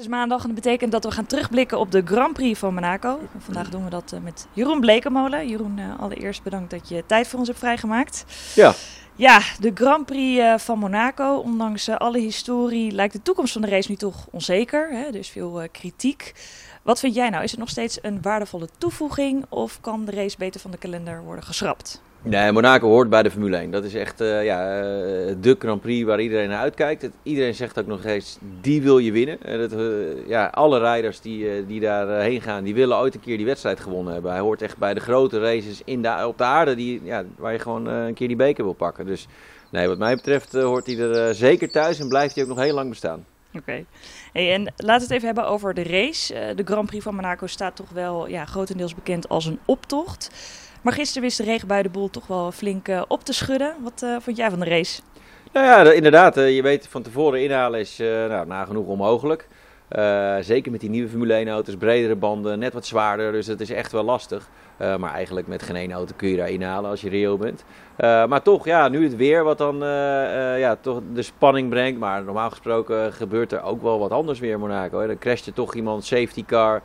is maandag en dat betekent dat we gaan terugblikken op de Grand Prix van Monaco. Vandaag doen we dat eh, met Jeroen Blekemolen. Jeroen, eh, allereerst bedankt dat je tijd voor ons hebt vrijgemaakt. Ja. Ja, de Grand Prix eh, van Monaco. Ondanks alle historie lijkt de toekomst van de race nu toch onzeker. Hè? Er is veel kritiek. Wat vind jij nou? Is het nog steeds een waardevolle toevoeging of kan de race beter van de kalender worden geschrapt? Nee, Monaco hoort bij de Formule 1. Dat is echt uh, ja, uh, de Grand Prix waar iedereen naar uitkijkt. Iedereen zegt ook nog eens, die wil je winnen. En dat, uh, ja, alle rijders die, die daarheen gaan, die willen ooit een keer die wedstrijd gewonnen hebben. Hij hoort echt bij de grote races in de, op de aarde die, ja, waar je gewoon een keer die beker wil pakken. Dus nee, wat mij betreft hoort hij er zeker thuis en blijft hij ook nog heel lang bestaan. Oké. Hey, en laten we het even hebben over de race. de Grand Prix van Monaco staat toch wel ja, grotendeels bekend als een optocht. Maar gisteren wist de regenbui de boel toch wel flink uh, op te schudden. Wat uh, vond jij van de race? Nou ja, inderdaad. Uh, je weet van tevoren inhalen is nou, nagenoeg onmogelijk. zeker met die nieuwe Formule 1 auto's, bredere banden, net wat zwaarder. Dus het is echt wel lastig. maar eigenlijk met geen één auto kun je daar inhalen als je reëel bent. maar toch, ja, nu het weer wat dan ja, toch de spanning brengt. Maar normaal gesproken gebeurt er ook wel wat anders weer Monaco. Hè. Dan crasht er toch iemand, safety car.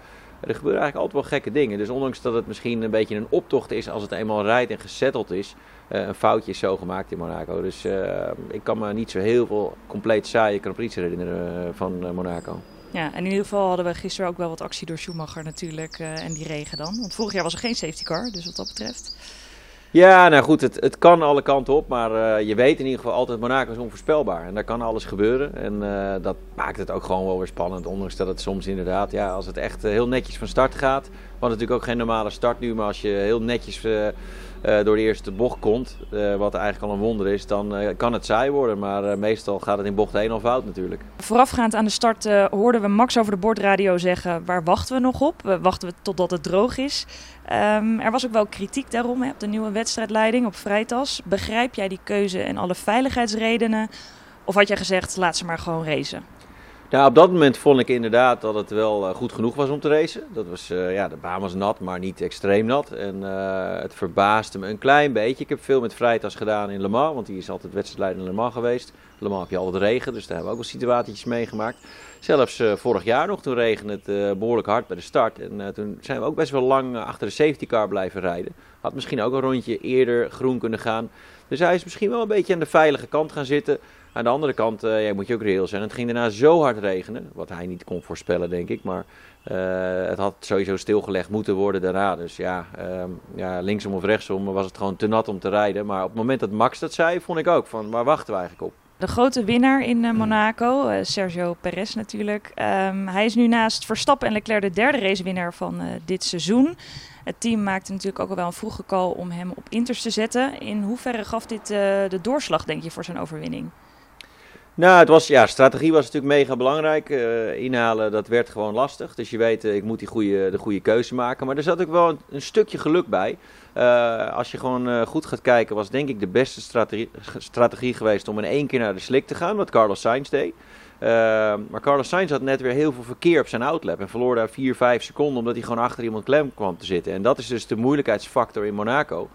Er gebeuren eigenlijk altijd wel gekke dingen. Dus ondanks dat het misschien een beetje een optocht is als het eenmaal rijdt en gesetteld is. Uh, een foutje is zo gemaakt in Monaco. Dus uh, ik kan me niet zo heel veel compleet saaie Grand herinneren uh, van Monaco. Ja, en in ieder geval hadden we gisteren ook wel wat actie door Schumacher natuurlijk en die regen dan. Want vorig jaar was er geen safety car, dus wat dat betreft. Ja, nou goed, het, het kan alle kanten op, maar uh, je weet in ieder geval altijd, Monaco is onvoorspelbaar. En daar kan alles gebeuren en uh, dat maakt het ook gewoon wel weer spannend. Ondanks dat het soms inderdaad, ja, als het echt uh, heel netjes van start gaat. Want natuurlijk ook geen normale start nu, maar als je heel netjes door de eerste bocht komt, uh, wat eigenlijk al een wonder is, dan uh, kan het saai worden. Maar meestal gaat het in bocht 1 al fout natuurlijk. Voorafgaand aan de start hoorden we Max over de bordradio zeggen, waar wachten we nog op? Wachten we totdat het droog is. Um, er was ook wel kritiek daarom op de nieuwe wedstrijdleiding op Vrijtas. Begrijp jij die keuze en alle veiligheidsredenen? Of had jij gezegd, laat ze maar gewoon racen? Nou, op dat moment vond ik inderdaad dat het wel goed genoeg was om te racen. Dat was, uh, ja, de baan was nat, maar niet extreem nat. En uh, het verbaasde me een klein beetje. Ik heb veel met Vrijtas gedaan in Le Mans, want die is altijd wedstrijdleider in Le Mans geweest. Le Mans heb je altijd regen, dus daar hebben we ook wel situatie's meegemaakt. Zelfs vorig jaar nog, toen regende het behoorlijk hard bij de start. En toen zijn we ook best wel lang achter de safety car blijven rijden. Had misschien ook een rondje eerder groen kunnen gaan. Dus hij is misschien wel een beetje aan de veilige kant gaan zitten. Aan de andere kant uh, ja, moet je ook reëel zijn. Het ging daarna zo hard regenen, wat hij niet kon voorspellen, denk ik. Maar uh, het had sowieso stilgelegd moeten worden daarna. Dus ja, uh, ja, linksom of rechtsom was het gewoon te nat om te rijden. Maar op het moment dat Max dat zei, vond ik ook van waar wachten we eigenlijk op? De grote winnaar in uh, Monaco, uh, Sergio Perez natuurlijk. Um, hij is nu naast Verstappen en Leclerc de derde racewinnaar van uh, dit seizoen. Het team maakte natuurlijk ook al wel een vroege call om hem op Inters te zetten. In hoeverre gaf dit de doorslag, denk je, voor zijn overwinning? Nou, het was, ja, strategie was natuurlijk mega belangrijk. Uh, inhalen, dat werd gewoon lastig. Dus je weet, uh, ik moet die goede, de goede keuze maken. Maar er zat ook wel een, stukje geluk bij. Uh, als je gewoon goed gaat kijken, was denk ik de beste strategie, strategie geweest om in één keer naar de slik te gaan, wat Carlos Sainz deed. Maar Carlos Sainz had net weer heel veel verkeer op zijn outlap en verloor daar 4, 5 seconden omdat hij gewoon achter iemand klem kwam te zitten. En dat is dus de moeilijkheidsfactor in Monaco.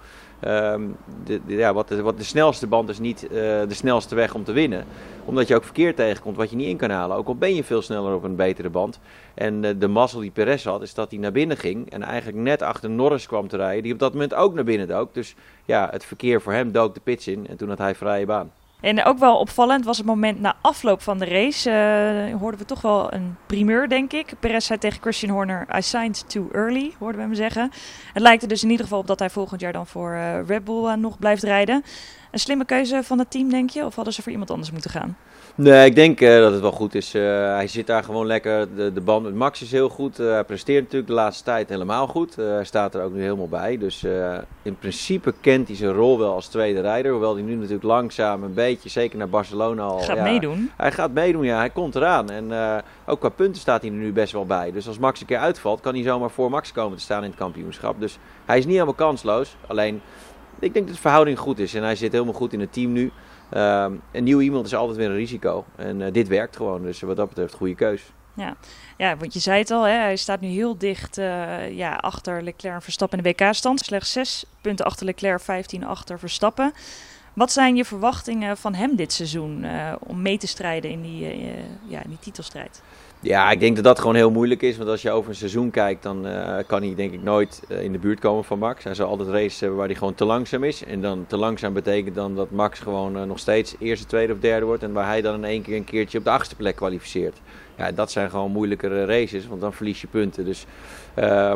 Um, de, ja, wat, de, wat de snelste band is niet uh, de snelste weg om te winnen. Omdat je ook verkeer tegenkomt wat je niet in kan halen. Ook al ben je veel sneller op een betere band. En uh, de mazzel die Perez had, is dat hij naar binnen ging. En eigenlijk net achter Norris kwam te rijden. Die op dat moment ook naar binnen dook. Dus ja, het verkeer voor hem dook de pits in. En toen had hij vrije baan. En ook wel opvallend was het moment na afloop van de race. Uh, hoorden we toch wel een primeur, denk ik. Perez zei tegen Christian Horner: I signed too early, hoorden we hem zeggen. Het lijkt er dus in ieder geval op dat hij volgend jaar dan voor uh, Red Bull uh, nog blijft rijden. Een slimme keuze van het team, denk je? Of hadden ze voor iemand anders moeten gaan? Nee, ik denk uh, dat het wel goed is. Uh, hij zit daar gewoon lekker. De, de band met Max is heel goed. Uh, hij presteert natuurlijk de laatste tijd helemaal goed. hij staat er ook nu helemaal bij. Dus in principe kent hij zijn rol wel als tweede rijder. Hoewel hij nu natuurlijk langzaam een beetje, zeker naar Barcelona al... Gaat ja, meedoen. Hij gaat meedoen, ja. Hij komt eraan. En ook qua punten staat hij er nu best wel bij. Dus als Max een keer uitvalt, kan hij zomaar voor Max komen te staan in het kampioenschap. Dus hij is niet helemaal kansloos. Alleen, ik denk dat de verhouding goed is. En hij zit helemaal goed in het team nu. Um, een nieuw iemand is altijd weer een risico. En uh, dit werkt gewoon. Dus wat dat betreft, goede keus. Ja. ja, want je zei het al, hè, hij staat nu heel dicht uh, ja, achter Leclerc en Verstappen in de WK-stand. Slechts 6 punten achter Leclerc, 15 achter Verstappen. Wat zijn je verwachtingen van hem dit seizoen uh, om mee te strijden in die, ja, in die titelstrijd? Ja, ik denk dat dat gewoon heel moeilijk is. Want als je over een seizoen kijkt, dan uh, kan hij denk ik nooit uh, in de buurt komen van Max. Hij zal altijd races hebben waar hij gewoon te langzaam is. En dan te langzaam betekent dan dat Max gewoon uh, nog steeds eerste, tweede of derde wordt. En waar hij dan in één keer een keertje op de achtste plek kwalificeert. Ja, dat zijn gewoon moeilijkere races, want dan verlies je punten. Dus,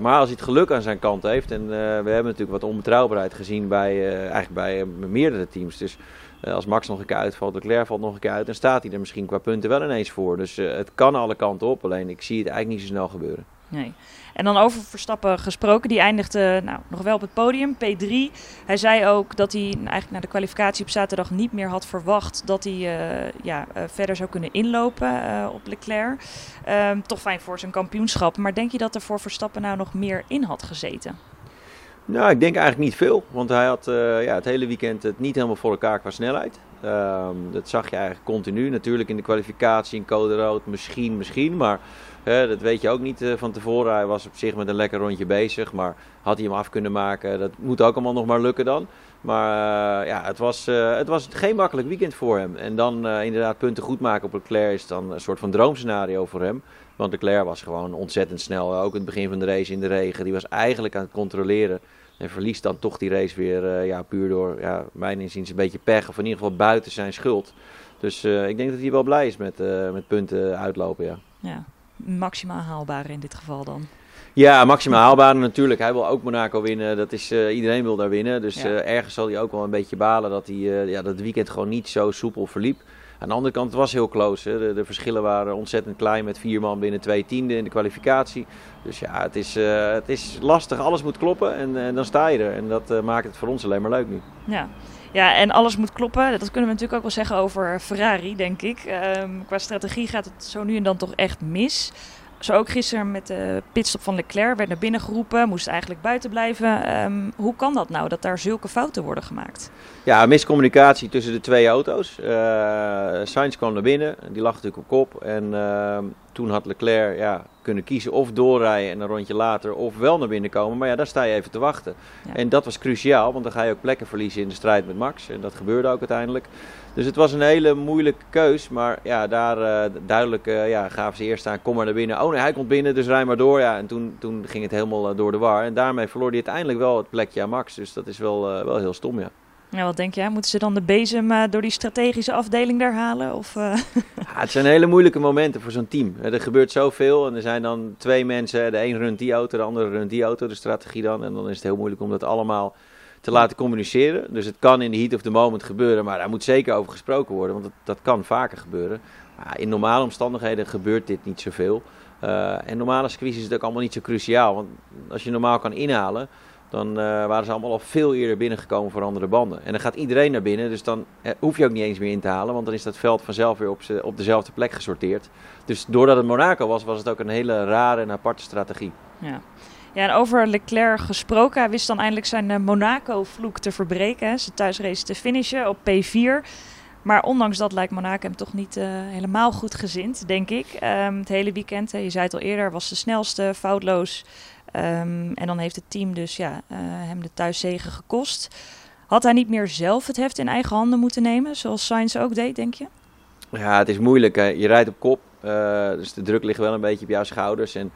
maar als hij het geluk aan zijn kant heeft. En we hebben natuurlijk wat onbetrouwbaarheid gezien bij, eigenlijk bij meerdere teams. Dus eh, als Max nog een keer uitvalt, Leclerc valt nog een keer uit, dan staat hij er misschien qua punten wel ineens voor. Dus uh, het kan alle kanten op, alleen ik zie het eigenlijk niet zo snel gebeuren. Nee. En dan over Verstappen gesproken, die eindigde nou, nog wel op het podium, P3. Hij zei ook dat hij eigenlijk na de kwalificatie op zaterdag niet meer had verwacht dat hij uh, ja, verder zou kunnen inlopen op Leclerc. Um, toch fijn voor zijn kampioenschap. Maar denk je dat er voor Verstappen nou nog meer in had gezeten? Nou, ik denk eigenlijk niet veel. Want hij had uh, ja, het hele weekend het niet helemaal voor elkaar qua snelheid. Um, dat zag je eigenlijk continu. Natuurlijk in de kwalificatie in code rood, misschien, misschien. Maar dat weet je ook niet uh, van tevoren. Hij was op zich met een lekker rondje bezig. Maar had hij hem af kunnen maken? Dat moet ook allemaal nog maar lukken dan. Maar ja, het was, het was geen makkelijk weekend voor hem. En dan inderdaad punten goed maken op Leclerc is dan een soort van droomscenario voor hem. Want Leclerc was gewoon ontzettend snel. Ook in het begin van de race in de regen. Die was eigenlijk aan het controleren. En verliest dan toch die race weer uh, ja, puur door, ja, mijn inziens, een beetje pech. Of in ieder geval buiten zijn schuld. Dus uh, ik denk dat hij wel blij is met, uh, met punten uitlopen. Ja. ja, maximaal haalbaar in dit geval dan. Ja, maximaal haalbaar natuurlijk. Hij wil ook Monaco winnen. Dat is, iedereen wil daar winnen. Dus ja. ergens zal hij ook wel een beetje balen dat, hij, ja, dat het weekend gewoon niet zo soepel verliep. Aan de andere kant, het was heel close. De, de, verschillen waren ontzettend klein met vier man binnen twee tiende in de kwalificatie. Dus ja, het is, uh, het is lastig. Alles moet kloppen en, en dan sta je er. En dat uh, maakt het voor ons alleen maar leuk nu. Ja. Ja, en alles moet kloppen. Dat kunnen we natuurlijk ook wel zeggen over Ferrari, denk ik. Um, qua strategie gaat het zo nu en dan toch echt mis. Zo ook gisteren met de pitstop van Leclerc werd naar binnen geroepen, moest eigenlijk buiten blijven. Um, hoe kan dat nou, dat daar zulke fouten worden gemaakt? Ja, miscommunicatie tussen de twee auto's. Uh, Sainz kwam naar binnen, die lag natuurlijk op kop. En uh, toen had Leclerc ja, kunnen kiezen of doorrijden en een rondje later of wel naar binnen komen. Maar ja, daar sta je even te wachten. Ja. En dat was cruciaal, want dan ga je ook plekken verliezen in de strijd met Max. En dat gebeurde ook uiteindelijk. Dus het was een hele moeilijke keus. Maar ja, daar uh, duidelijk uh, ja, gaven ze eerst aan, kom maar naar binnen. Oh nee, hij komt binnen, dus rij maar door. Ja, en toen, toen ging het helemaal uh, door de war. En daarmee verloor hij uiteindelijk wel het plekje aan Max. Dus dat is wel, wel heel stom, ja. Ja, wat denk jij? Moeten ze dan de bezem door die strategische afdeling daar halen? Of, ja, het zijn hele moeilijke momenten voor zo'n team. Er gebeurt zoveel en er zijn dan twee mensen. De een runt die auto, de andere runt die auto, de strategie dan. En dan is het heel moeilijk om dat allemaal te laten communiceren. Dus het kan in de heat of the moment gebeuren, maar daar moet zeker over gesproken worden. Want dat, dat kan vaker gebeuren. In normale omstandigheden gebeurt dit niet zoveel. Uh, en normale squeeze is het ook allemaal niet zo cruciaal. Want als je normaal kan inhalen dan uh, waren ze allemaal al veel eerder binnengekomen voor andere banden. En dan gaat iedereen naar binnen, dus dan eh, hoef je ook niet eens meer in te halen, want dan is dat veld vanzelf weer op, op dezelfde plek gesorteerd. Dus doordat het Monaco was, was het ook een hele rare en aparte strategie. Ja. Ja, over Leclerc gesproken, hij wist dan eindelijk zijn uh, Monaco-vloek te verbreken. Zijn thuisrace te finishen op P4. Maar ondanks dat lijkt Monaco hem toch niet uh, helemaal goed gezind, denk ik. Um, het hele weekend, je zei het al eerder, was de snelste, foutloos. Um, en dan heeft het team dus ja, uh, hem de thuiszegen gekost. Had hij niet meer zelf het heft in eigen handen moeten nemen, zoals Sainz ook deed, denk je? Ja, het is moeilijk. Hè. Je rijdt op kop, dus de druk ligt wel een beetje op jouw schouders. En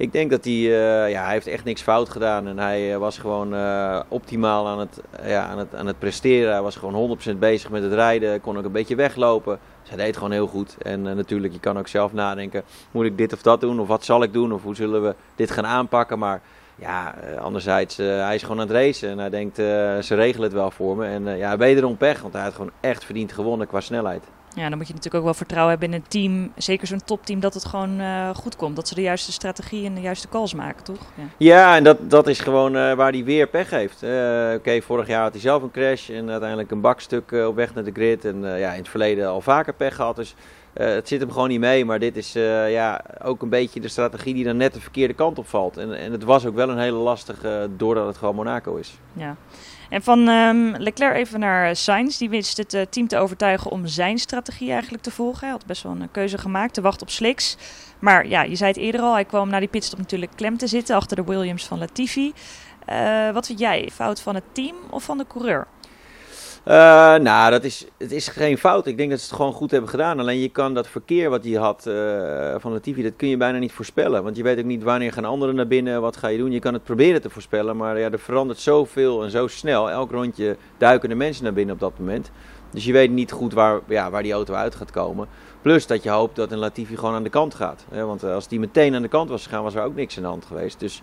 ik denk dat hij, uh, ja, hij heeft echt niks fout gedaan. En hij was gewoon optimaal aan het, ja, aan, het, aan het presteren. Hij was gewoon 100% bezig met het rijden, kon ook een beetje weglopen. Zij deed gewoon heel goed. En natuurlijk, je kan ook zelf nadenken: moet ik dit of dat doen? Of wat zal ik doen? Of hoe zullen we dit gaan aanpakken? Maar ja, anderzijds, hij is gewoon aan het racen en hij denkt, ze regelen het wel voor me. En ja, wederom pech, want hij had gewoon echt verdiend gewonnen qua snelheid. Ja, dan moet je natuurlijk ook wel vertrouwen hebben in een team, zeker zo'n topteam, dat het gewoon uh, goed komt. Dat ze de juiste strategie en de juiste calls maken, toch? Ja, ja en dat, dat is gewoon uh, waar hij weer pech heeft. Uh, Oké, okay, vorig jaar had hij zelf een crash en uiteindelijk een bakstuk op weg naar de grid. En ja, in het verleden al vaker pech gehad. Dus het zit hem gewoon niet mee. Maar dit is ja, ook een beetje de strategie die dan net de verkeerde kant op valt. En, en het was ook wel een hele lastige, doordat het gewoon Monaco is. Ja. En van um, Leclerc even naar Sainz. Die wist het uh, team te overtuigen om zijn strategie eigenlijk te volgen. Hij had best wel een keuze gemaakt, te wachten op slicks. Maar ja, je zei het eerder al, hij kwam na die pitstop natuurlijk klem te zitten achter de Williams van Latifi. Uh, wat vind jij, fout van het team of van de coureur? Uh, nou, dat is, het is geen fout. Ik denk dat ze het gewoon goed hebben gedaan. Alleen je kan dat verkeer wat je had uh, van Latifi, dat kun je bijna niet voorspellen. Want je weet ook niet wanneer gaan anderen naar binnen, wat ga je doen. Je kan het proberen te voorspellen, maar ja, er verandert zoveel en zo snel. Elk rondje duiken de mensen naar binnen op dat moment. Dus je weet niet goed waar, ja, waar die auto uit gaat komen. Plus dat je hoopt dat een Latifi gewoon aan de kant gaat. Want als die meteen aan de kant was gegaan, was er ook niks aan de hand geweest. Dus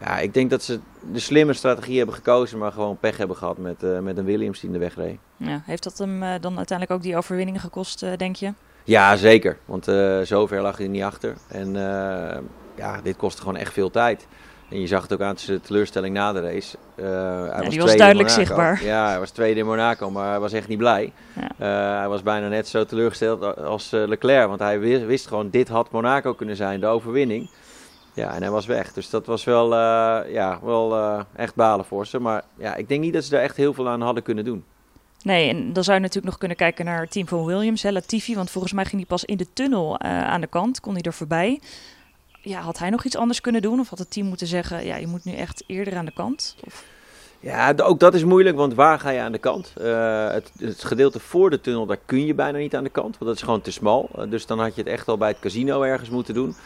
ja, ik denk dat ze de slimme strategie hebben gekozen, maar gewoon pech hebben gehad met, uh, met een Williams die in de weg reed. Ja, heeft dat hem uh, dan uiteindelijk ook die overwinningen gekost, uh, denk je? Ja, zeker. Want zover lag hij niet achter. En ja, dit kostte gewoon echt veel tijd. En je zag het ook aan zijn teleurstelling na de race. hij ja, was die was duidelijk zichtbaar. Ja, hij was tweede in Monaco, maar hij was echt niet blij. Ja. hij was bijna net zo teleurgesteld als Leclerc. Want hij wist, wist, gewoon, dit had Monaco kunnen zijn, de overwinning. Ja, en hij was weg. Dus dat was wel, uh, ja, wel uh, echt balen voor ze. Maar ja, ik denk niet dat ze daar echt heel veel aan hadden kunnen doen. Nee, en dan zou je natuurlijk nog kunnen kijken naar het team van Williams, hè, Latifi. Want volgens mij ging hij pas in de tunnel uh, aan de kant, kon hij er voorbij. Ja, had hij nog iets anders kunnen doen? Of had het team moeten zeggen, ja, je moet nu echt eerder aan de kant? Of... Ja, ook dat is moeilijk, want waar ga je aan de kant? Uh, het, het, gedeelte voor de tunnel, daar kun je bijna niet aan de kant, want dat is gewoon te smal. Uh, dus dan had je het echt al bij het casino ergens moeten doen.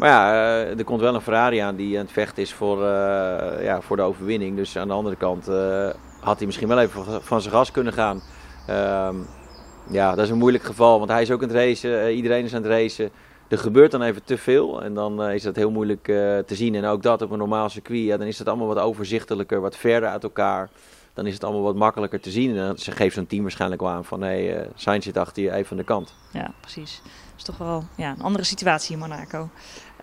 Maar ja, uh, er komt wel een Ferrari aan die aan het vechten is voor, uh, ja, voor de overwinning. Dus aan de andere kant uh, had hij misschien wel even van zijn gas kunnen gaan. Ehm, ja, dat is een moeilijk geval, want hij is ook aan het racen. iedereen is aan het racen. Er gebeurt dan even te veel en dan is dat heel moeilijk te zien. En ook dat op een normaal circuit, ja, dan is het allemaal wat overzichtelijker, wat verder uit elkaar. Dan is het allemaal wat makkelijker te zien. En dan geeft zo'n team waarschijnlijk wel aan van, hé, hey, Sainz zit achter je even aan de kant. Ja, precies. Dat is toch wel ja, een andere situatie in Monaco.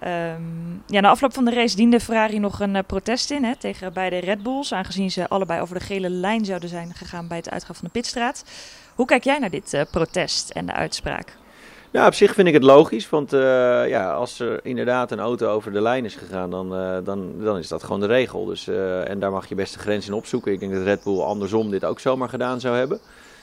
Um, ja, na afloop van de race diende Ferrari nog een uh, protest in hè, tegen beide Red Bulls, aangezien ze allebei over de gele lijn zouden zijn gegaan bij het uitgaan van de pitstraat. Hoe kijk jij naar dit uh, protest en de uitspraak? Nou, op zich vind ik het logisch, want uh, ja, als er inderdaad een auto over de lijn is gegaan, dan, dan, dan is dat gewoon de regel. Dus, en daar mag je best de grens in opzoeken. Ik denk dat Red Bull andersom dit ook zomaar gedaan zou hebben.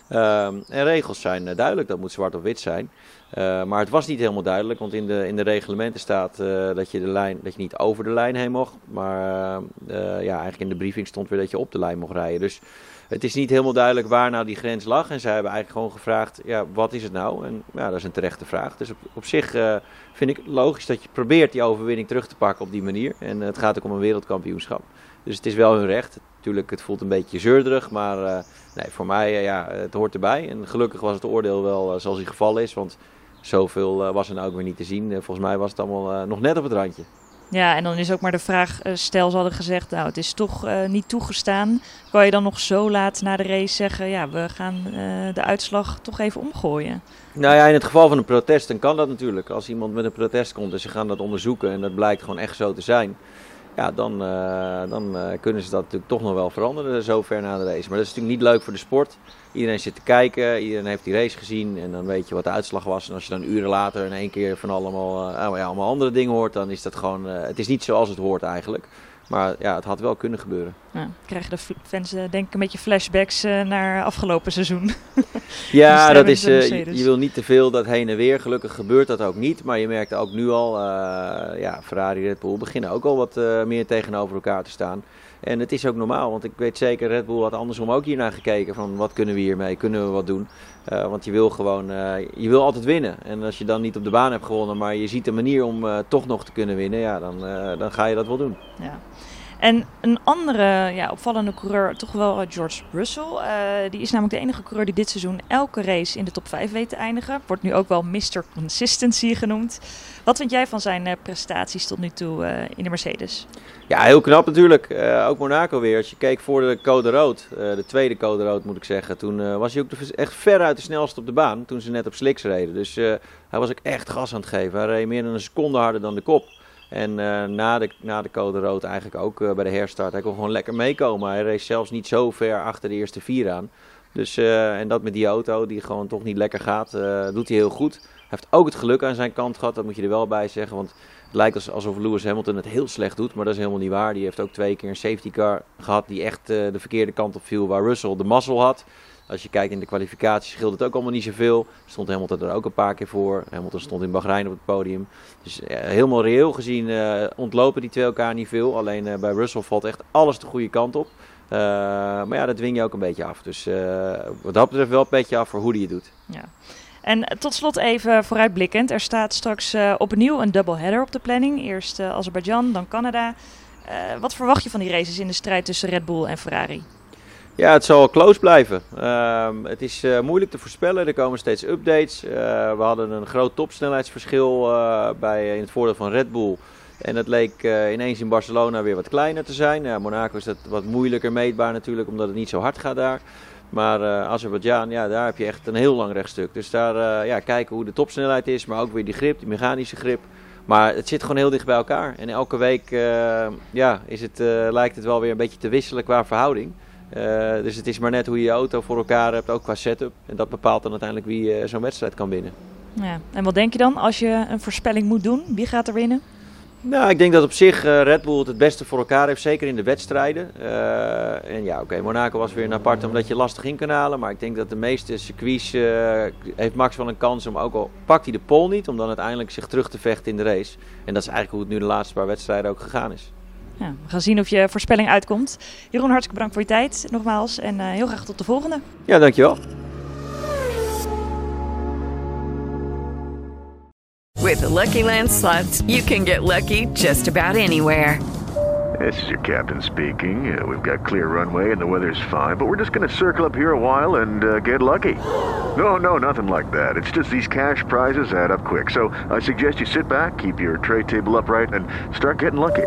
Ehm, en regels zijn duidelijk, dat moet zwart op wit zijn. Uh, maar het was niet helemaal duidelijk, want in de, in de reglementen staat uh, dat, je de lijn, dat je niet over de lijn heen mocht. Maar ja, eigenlijk in de briefing stond weer dat je op de lijn mocht rijden. Dus het is niet helemaal duidelijk waar nou die grens lag. En zij hebben eigenlijk gewoon gevraagd, ja, wat is het nou? En ja, dat is een terechte vraag. Dus op, op zich vind ik logisch dat je probeert die overwinning terug te pakken op die manier. En het gaat ook om een wereldkampioenschap. Dus het is wel hun recht. Natuurlijk, het voelt een beetje zeurderig, maar nee, voor mij, ja, het hoort erbij. En gelukkig was het oordeel wel zoals hij geval is, want zoveel uh, was er nou ook weer niet te zien. Uh, volgens mij was het allemaal uh, nog net op het randje. Ja, en dan is ook maar de vraag, stel ze hadden gezegd, nou het is toch niet toegestaan. Kan je dan nog zo laat na de race zeggen, ja we gaan de uitslag toch even omgooien? Nou ja, in het geval van een protest dan kan dat natuurlijk. Als iemand met een protest komt en ze gaan dat onderzoeken en dat blijkt gewoon echt zo te zijn ja, dan, uh, dan uh, kunnen ze dat natuurlijk toch nog wel veranderen zo ver na de race. Maar dat is natuurlijk niet leuk voor de sport. Iedereen zit te kijken, iedereen heeft die race gezien en dan weet je wat de uitslag was. En als je dan uren later in één keer van allemaal, uh, ja, allemaal andere dingen hoort, dan is dat gewoon, het is niet zoals het hoort eigenlijk. Maar ja, het had wel kunnen gebeuren. Ja, krijgen de fans denk ik een beetje flashbacks uh, naar afgelopen seizoen. ja, dat is, uh, je, je, wil niet te veel dat heen en weer. Gelukkig gebeurt dat ook niet. Maar je merkt ook nu al, uh, ja, Ferrari Red Bull beginnen ook al wat meer tegenover elkaar te staan. En het is ook normaal, want ik weet zeker, Red Bull had andersom ook hiernaar gekeken. Van wat kunnen we hiermee, kunnen we wat doen? want je wil gewoon, je wil altijd winnen. En als je dan niet op de baan hebt gewonnen, maar je ziet een manier om toch nog te kunnen winnen. Ja, dan, dan ga je dat wel doen. Ja. En een andere ja, opvallende coureur, toch wel eh, George Russell. Uh, die is namelijk de enige coureur die dit seizoen elke race in de top 5 weet te eindigen. Wordt nu ook wel Mr. Consistency genoemd. Wat vind jij van zijn uh, prestaties tot nu toe in de Mercedes? Ja, heel knap natuurlijk. ook Monaco weer. Als je keek voor de code rood, de tweede code rood moet ik zeggen. Toen was hij ook echt veruit de snelste op de baan. Toen ze net op slicks reden. Dus hij was ook echt gas aan het geven. Hij reed meer dan een seconde harder dan de kop. En uh, na, de, na de code rood eigenlijk ook uh, bij de herstart. Hij kon gewoon lekker meekomen. Hij race zelfs niet zo ver achter de eerste vier aan. Dus, uh, en dat met die auto die gewoon toch niet lekker gaat, doet hij heel goed. Hij heeft ook het geluk aan zijn kant gehad, dat moet je er wel bij zeggen. Want het lijkt alsof Lewis Hamilton het heel slecht doet, maar dat is helemaal niet waar. Die heeft ook twee keer een safety car gehad die echt de verkeerde kant op viel, waar Russell de mazzel had. Als je kijkt in de kwalificatie scheelt het ook allemaal niet zoveel. Stond Hamilton er ook een paar keer voor. Hamilton stond in Bahrein op het podium. Dus helemaal reëel gezien uh, ontlopen die twee elkaar niet veel. Alleen uh, bij Russell valt echt alles de goede kant op. Maar ja, dat dwing je ook een beetje af. Dus wat dat betreft wel een beetje af voor hoe die het doet. Ja. En tot slot even vooruitblikkend. Er staat straks opnieuw een doubleheader op de planning. Eerst Azerbeidzjan, dan Canada. wat verwacht je van die races in de strijd tussen Red Bull en Ferrari? Ja, het zal close blijven. Uh, het is uh, moeilijk te voorspellen. Er komen steeds updates. Uh, we hadden een groot topsnelheidsverschil eh, bij, in het voordeel van Red Bull. En het leek ineens in Barcelona weer wat kleiner te zijn. Monaco is dat wat moeilijker meetbaar natuurlijk, omdat het niet zo hard gaat daar. Maar uh, Azerbeidzjan, ja, daar heb je echt een heel lang rechtstuk. Dus daar ja, kijken hoe de topsnelheid is, maar ook weer die grip, die mechanische grip. Maar het zit gewoon heel dicht bij elkaar. En elke week ja, is het, lijkt het wel weer een beetje te wisselen qua verhouding. Uh, dus het is maar net hoe je je auto voor elkaar hebt, ook qua setup. En dat bepaalt dan uiteindelijk wie uh, zo'n wedstrijd kan winnen. Ja. En wat denk je dan als je een voorspelling moet doen? Wie gaat er winnen? Nou, ik denk dat op zich uh, Red Bull het het beste voor elkaar heeft, zeker in de wedstrijden. en ja, oké, okay, Monaco was weer een apart omdat je lastig in kan halen. Maar ik denk dat de meeste circuits heeft Max wel een kans om, ook al pakt hij de pole niet, om dan uiteindelijk zich terug te vechten in de race. En dat is eigenlijk hoe het nu de laatste paar wedstrijden ook gegaan is. Ja, we gaan zien of je voorspelling uitkomt. Jeroen, hartstikke bedankt voor je tijd nogmaals. En uh, heel graag tot de volgende. Ja, dankjewel. With the Lucky Land slots, you can get lucky just about anywhere. This is your captain speaking. Uh, we've got clear runway and the weather's fine, but we're just going to circle up here a while and uh, get lucky. No, no, nothing like that. It's just these cash prizes add up quick. So I suggest you sit back, keep your tray table upright, and start getting lucky.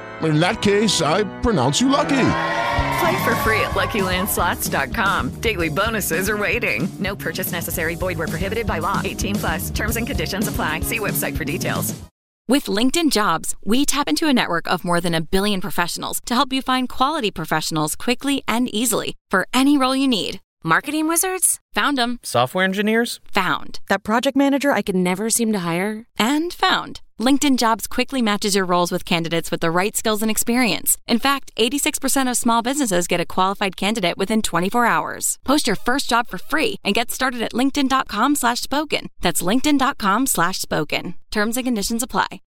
in that case, I pronounce you lucky. Play for free at LuckyLandSlots.com. Daily bonuses are waiting. No purchase necessary. Void were prohibited by law. 18 plus. Terms and conditions apply. See website for details. With LinkedIn Jobs, we tap into a network of more than a billion professionals to help you find quality professionals quickly and easily for any role you need. Marketing wizards? Found them. Software engineers? Found. That project manager I could never seem to hire? And found. LinkedIn Jobs quickly matches your roles with candidates with the right skills and experience. In fact, 86% of small businesses get a qualified candidate within 24 hours. Post your first job for free and get started at linkedin.com slash spoken. That's linkedin.com slash spoken. Terms and conditions apply.